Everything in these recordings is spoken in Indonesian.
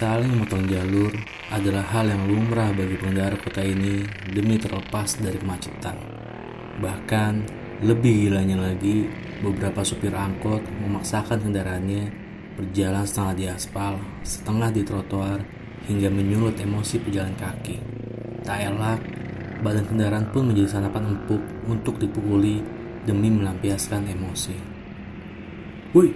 Saling memotong jalur adalah hal yang lumrah bagi pengendara kota ini demi terlepas dari kemacetan. Bahkan, lebih gilanya lagi, beberapa supir angkot memaksakan kendaraannya berjalan setengah di aspal, setengah di trotoar, hingga menyulut emosi pejalan kaki. Tak elak, badan kendaraan pun menjadi sanapan empuk untuk dipukuli demi melampiaskan emosi. Woi,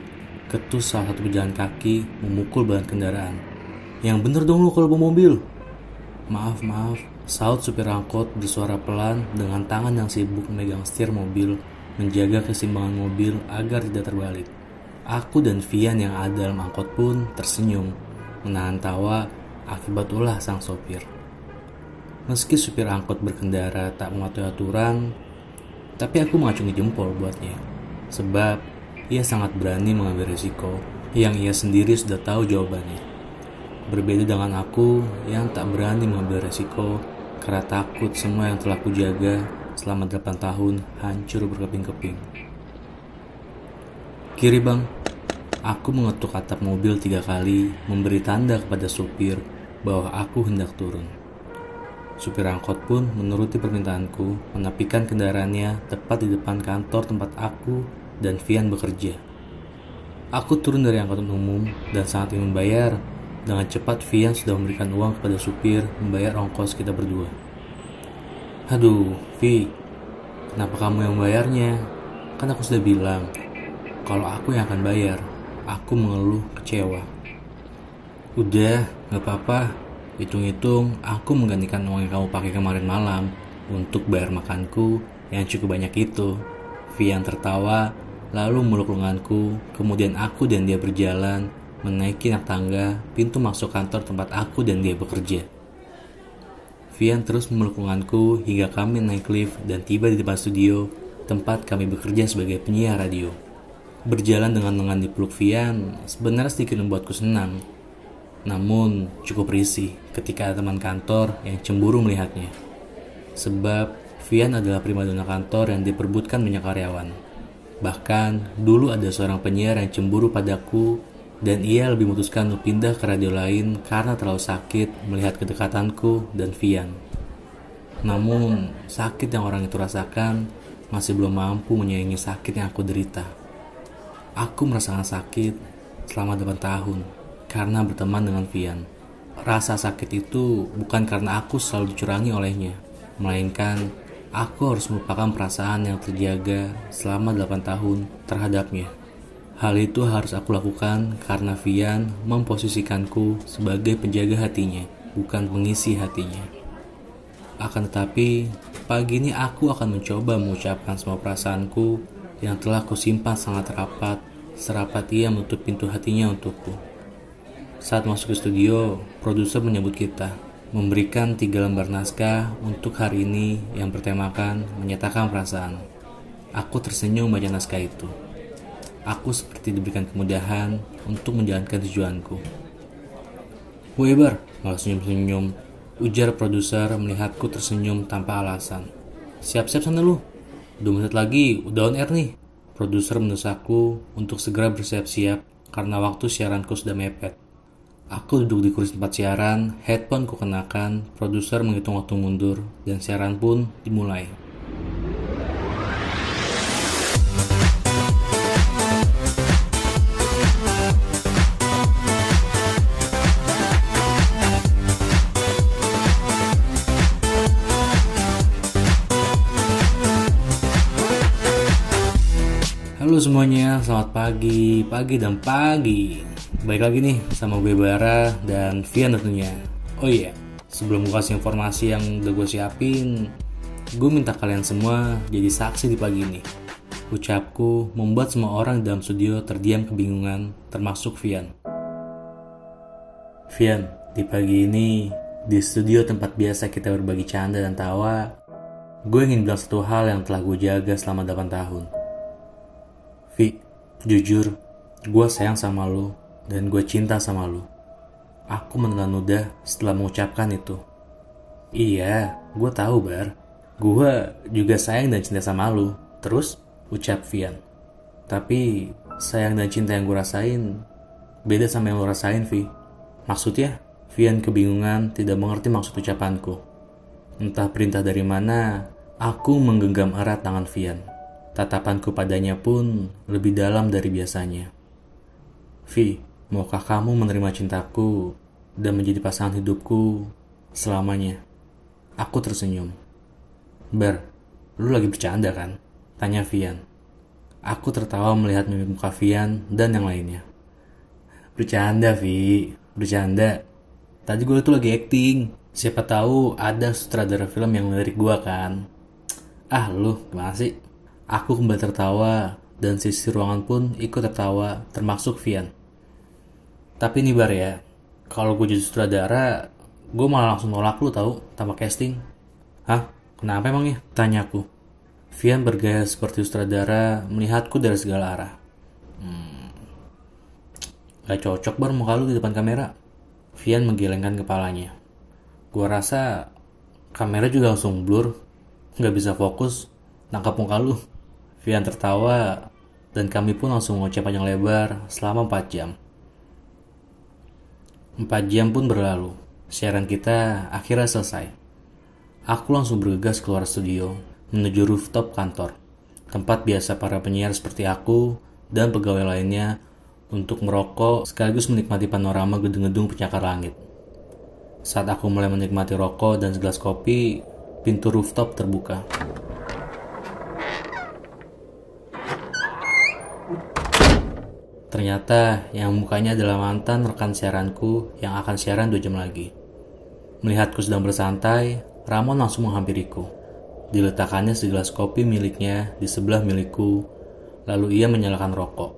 ketus salah satu pejalan kaki memukul badan kendaraan. Yang bener dong lu kalau bawa mobil. Maaf, maaf, saut supir angkot bersuara pelan dengan tangan yang sibuk memegang setir mobil menjaga keseimbangan mobil agar tidak terbalik. Aku dan Vian yang ada dalam angkot pun tersenyum, menahan tawa akibat ulah sang sopir. Meski supir angkot berkendara tak mematuhi aturan, tapi aku mengacungi jempol buatnya. Sebab ia sangat berani mengambil risiko yang ia sendiri sudah tahu jawabannya. Berbeda dengan aku yang tak berani mengambil resiko karena takut semua yang telah kujaga selama 8 tahun hancur berkeping-keping. Kiri bang, aku mengetuk atap mobil tiga kali memberi tanda kepada supir bahwa aku hendak turun. Supir angkot pun menuruti permintaanku menapikan kendaraannya tepat di depan kantor tempat aku dan Vian bekerja. Aku turun dari angkutan umum dan sangat ingin membayar dengan cepat Vian sudah memberikan uang kepada supir membayar ongkos kita berdua. Aduh, Vi, kenapa kamu yang membayarnya? Kan aku sudah bilang, kalau aku yang akan bayar, aku mengeluh kecewa. Udah, gak apa-apa. Hitung-hitung, aku menggantikan uang yang kamu pakai kemarin malam untuk bayar makanku yang cukup banyak itu. Vian tertawa, lalu meluk lenganku, kemudian aku dan dia berjalan menaiki nak tangga pintu masuk kantor tempat aku dan dia bekerja. Vian terus memeluk hingga kami naik lift dan tiba di depan studio tempat kami bekerja sebagai penyiar radio. Berjalan dengan lengan di peluk Vian sebenarnya sedikit membuatku senang. Namun cukup risih ketika ada teman kantor yang cemburu melihatnya. Sebab Vian adalah primadona kantor yang diperbutkan banyak karyawan. Bahkan dulu ada seorang penyiar yang cemburu padaku dan ia lebih memutuskan untuk pindah ke radio lain karena terlalu sakit melihat kedekatanku dan Vian. Namun, sakit yang orang itu rasakan masih belum mampu menyayangi sakit yang aku derita. Aku merasakan sakit selama 8 tahun karena berteman dengan Vian. Rasa sakit itu bukan karena aku selalu dicurangi olehnya, melainkan aku harus melupakan perasaan yang terjaga selama 8 tahun terhadapnya. Hal itu harus aku lakukan karena Vian memposisikanku sebagai penjaga hatinya, bukan pengisi hatinya. Akan tetapi, pagi ini aku akan mencoba mengucapkan semua perasaanku yang telah kusimpan sangat rapat, serapat ia menutup pintu hatinya untukku. Saat masuk ke studio, produser menyebut kita, memberikan tiga lembar naskah untuk hari ini yang bertemakan menyatakan perasaan. Aku tersenyum baca naskah itu. Aku seperti diberikan kemudahan untuk menjalankan tujuanku. Weber, malah senyum-senyum. Ujar produser melihatku tersenyum tanpa alasan. Siap-siap sana lu. Dua menit lagi, udah on air nih. Produser mendesakku untuk segera bersiap-siap karena waktu siaranku sudah mepet. Aku duduk di kursi tempat siaran, headphone ku kenakan, produser menghitung waktu mundur, dan siaran pun dimulai. Semuanya, selamat pagi, pagi dan pagi. Baik lagi nih sama gue Bara dan Vian tentunya. Oh iya, sebelum gue kasih informasi yang udah gue siapin, gue minta kalian semua jadi saksi di pagi ini. Ucapku membuat semua orang dalam studio terdiam kebingungan, termasuk Vian. Vian, di pagi ini, di studio tempat biasa kita berbagi canda dan tawa, gue ingin bilang satu hal yang telah gue jaga selama 8 tahun Vi, jujur, gue sayang sama lo dan gue cinta sama lo. Aku menelan ludah setelah mengucapkan itu. Iya, gue tahu bar. Gue juga sayang dan cinta sama lo. Terus, ucap Vian. Tapi, sayang dan cinta yang gue rasain beda sama yang lo rasain, Vi. Maksudnya? Vian kebingungan tidak mengerti maksud ucapanku. Entah perintah dari mana, aku menggenggam erat tangan Vian. Tatapanku padanya pun lebih dalam dari biasanya. Vi, maukah kamu menerima cintaku dan menjadi pasangan hidupku selamanya? Aku tersenyum. Ber, lu lagi bercanda kan? Tanya Vian. Aku tertawa melihat mimik muka Vian dan yang lainnya. Bercanda, Vi. Bercanda. Tadi gue tuh lagi acting. Siapa tahu ada sutradara film yang ngelirik gue kan. Ah lu, gimana sih? Aku kembali tertawa dan sisi ruangan pun ikut tertawa termasuk Vian. Tapi nih Bar ya, kalau gue jadi sutradara, gue malah langsung nolak lu tahu tanpa casting. Hah? Kenapa emangnya? Tanya aku. Vian bergaya seperti sutradara melihatku dari segala arah. Hmm, gak cocok bar muka lu di depan kamera. Vian menggelengkan kepalanya. Gua rasa kamera juga langsung blur, nggak bisa fokus, nangkap muka lu. Vian tertawa, dan kami pun langsung ngoceh panjang lebar selama 4 jam. 4 jam pun berlalu, siaran kita akhirnya selesai. Aku langsung bergegas keluar studio, menuju rooftop kantor, tempat biasa para penyiar seperti aku dan pegawai lainnya untuk merokok sekaligus menikmati panorama gedung-gedung pencakar langit. Saat aku mulai menikmati rokok dan segelas kopi, pintu rooftop terbuka. Ternyata yang mukanya adalah mantan rekan siaranku yang akan siaran dua jam lagi. Melihatku sedang bersantai, Ramon langsung menghampiriku. Diletakkannya segelas kopi miliknya di sebelah milikku, lalu ia menyalakan rokok.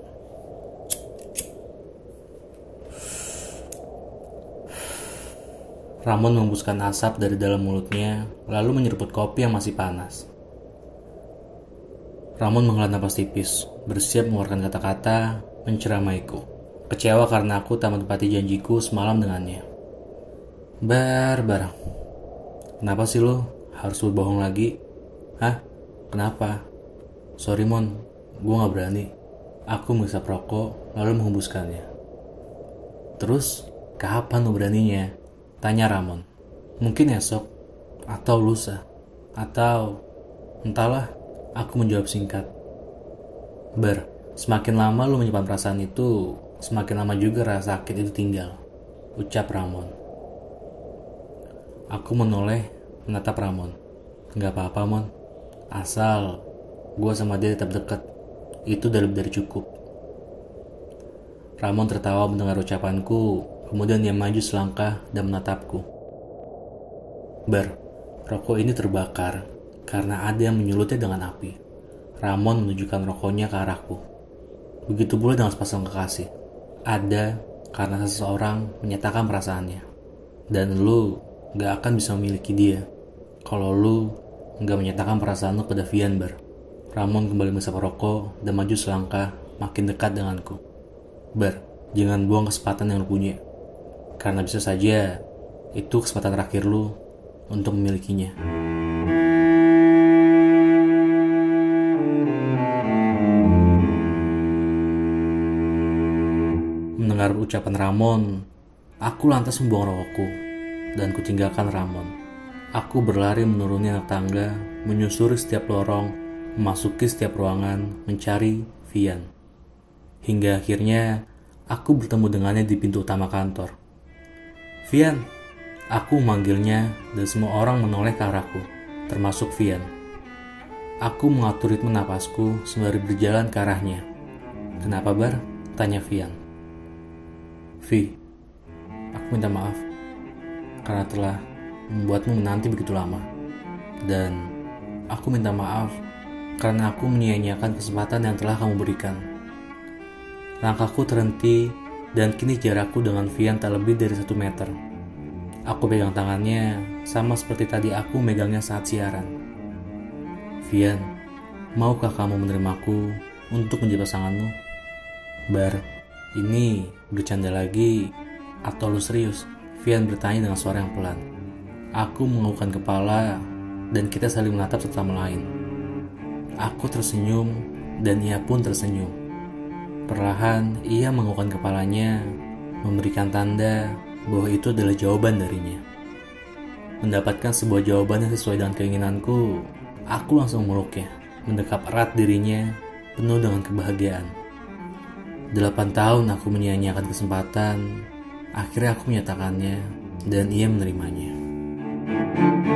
Ramon membuskan asap dari dalam mulutnya, lalu menyeruput kopi yang masih panas. Ramon menghela napas tipis, bersiap mengeluarkan kata-kata menceramaiku. Kecewa karena aku tak menepati janjiku semalam dengannya. Bar, bar. Kenapa sih lo harus berbohong lagi? Hah? Kenapa? Sorry Mon, gue gak berani. Aku menghisap rokok, lalu menghembuskannya. Terus, kapan lo beraninya? Tanya Ramon. Mungkin esok, atau lusa, atau entahlah, aku menjawab singkat. Ber, semakin lama lu menyimpan perasaan itu, semakin lama juga rasa sakit itu tinggal. Ucap Ramon. Aku menoleh, menatap Ramon. Gak apa-apa, Mon. Asal gue sama dia tetap dekat. Itu udah lebih dari cukup. Ramon tertawa mendengar ucapanku Kemudian dia maju selangkah dan menatapku. Ber, rokok ini terbakar karena ada yang menyulutnya dengan api. Ramon menunjukkan rokoknya ke arahku. Begitu pula dengan sepasang kekasih. Ada karena seseorang menyatakan perasaannya. Dan lu gak akan bisa memiliki dia kalau lu gak menyatakan perasaan lu pada Vianber. Ramon kembali menghisap rokok dan maju selangkah makin dekat denganku. Ber, jangan buang kesempatan yang lu punya. Karena bisa saja itu kesempatan terakhir lu untuk memilikinya. Mendengar ucapan Ramon, aku lantas membuang rokokku dan kutinggalkan Ramon. Aku berlari menuruni anak tangga, menyusuri setiap lorong, memasuki setiap ruangan, mencari Vian. Hingga akhirnya aku bertemu dengannya di pintu utama kantor. Vian, aku memanggilnya dan semua orang menoleh ke arahku, termasuk Vian. Aku mengatur ritme napasku sembari berjalan ke arahnya. Kenapa bar? Tanya Vian. Vi, aku minta maaf karena telah membuatmu menanti begitu lama. Dan aku minta maaf karena aku menyia-nyiakan kesempatan yang telah kamu berikan. Langkahku terhenti dan kini jarakku dengan Vian tak lebih dari satu meter. Aku pegang tangannya sama seperti tadi aku megangnya saat siaran. Vian, maukah kamu menerimaku untuk menjadi pasanganmu? Bar, ini bercanda lagi atau lu serius? Vian bertanya dengan suara yang pelan. Aku menganggukkan kepala dan kita saling menatap satu sama lain. Aku tersenyum dan ia pun tersenyum. Perlahan ia mengukuhkan kepalanya, memberikan tanda bahwa itu adalah jawaban darinya. Mendapatkan sebuah jawaban yang sesuai dengan keinginanku, aku langsung meluknya, mendekap erat dirinya, penuh dengan kebahagiaan. Delapan tahun aku menyia-nyiakan kesempatan, akhirnya aku menyatakannya, dan ia menerimanya. thank you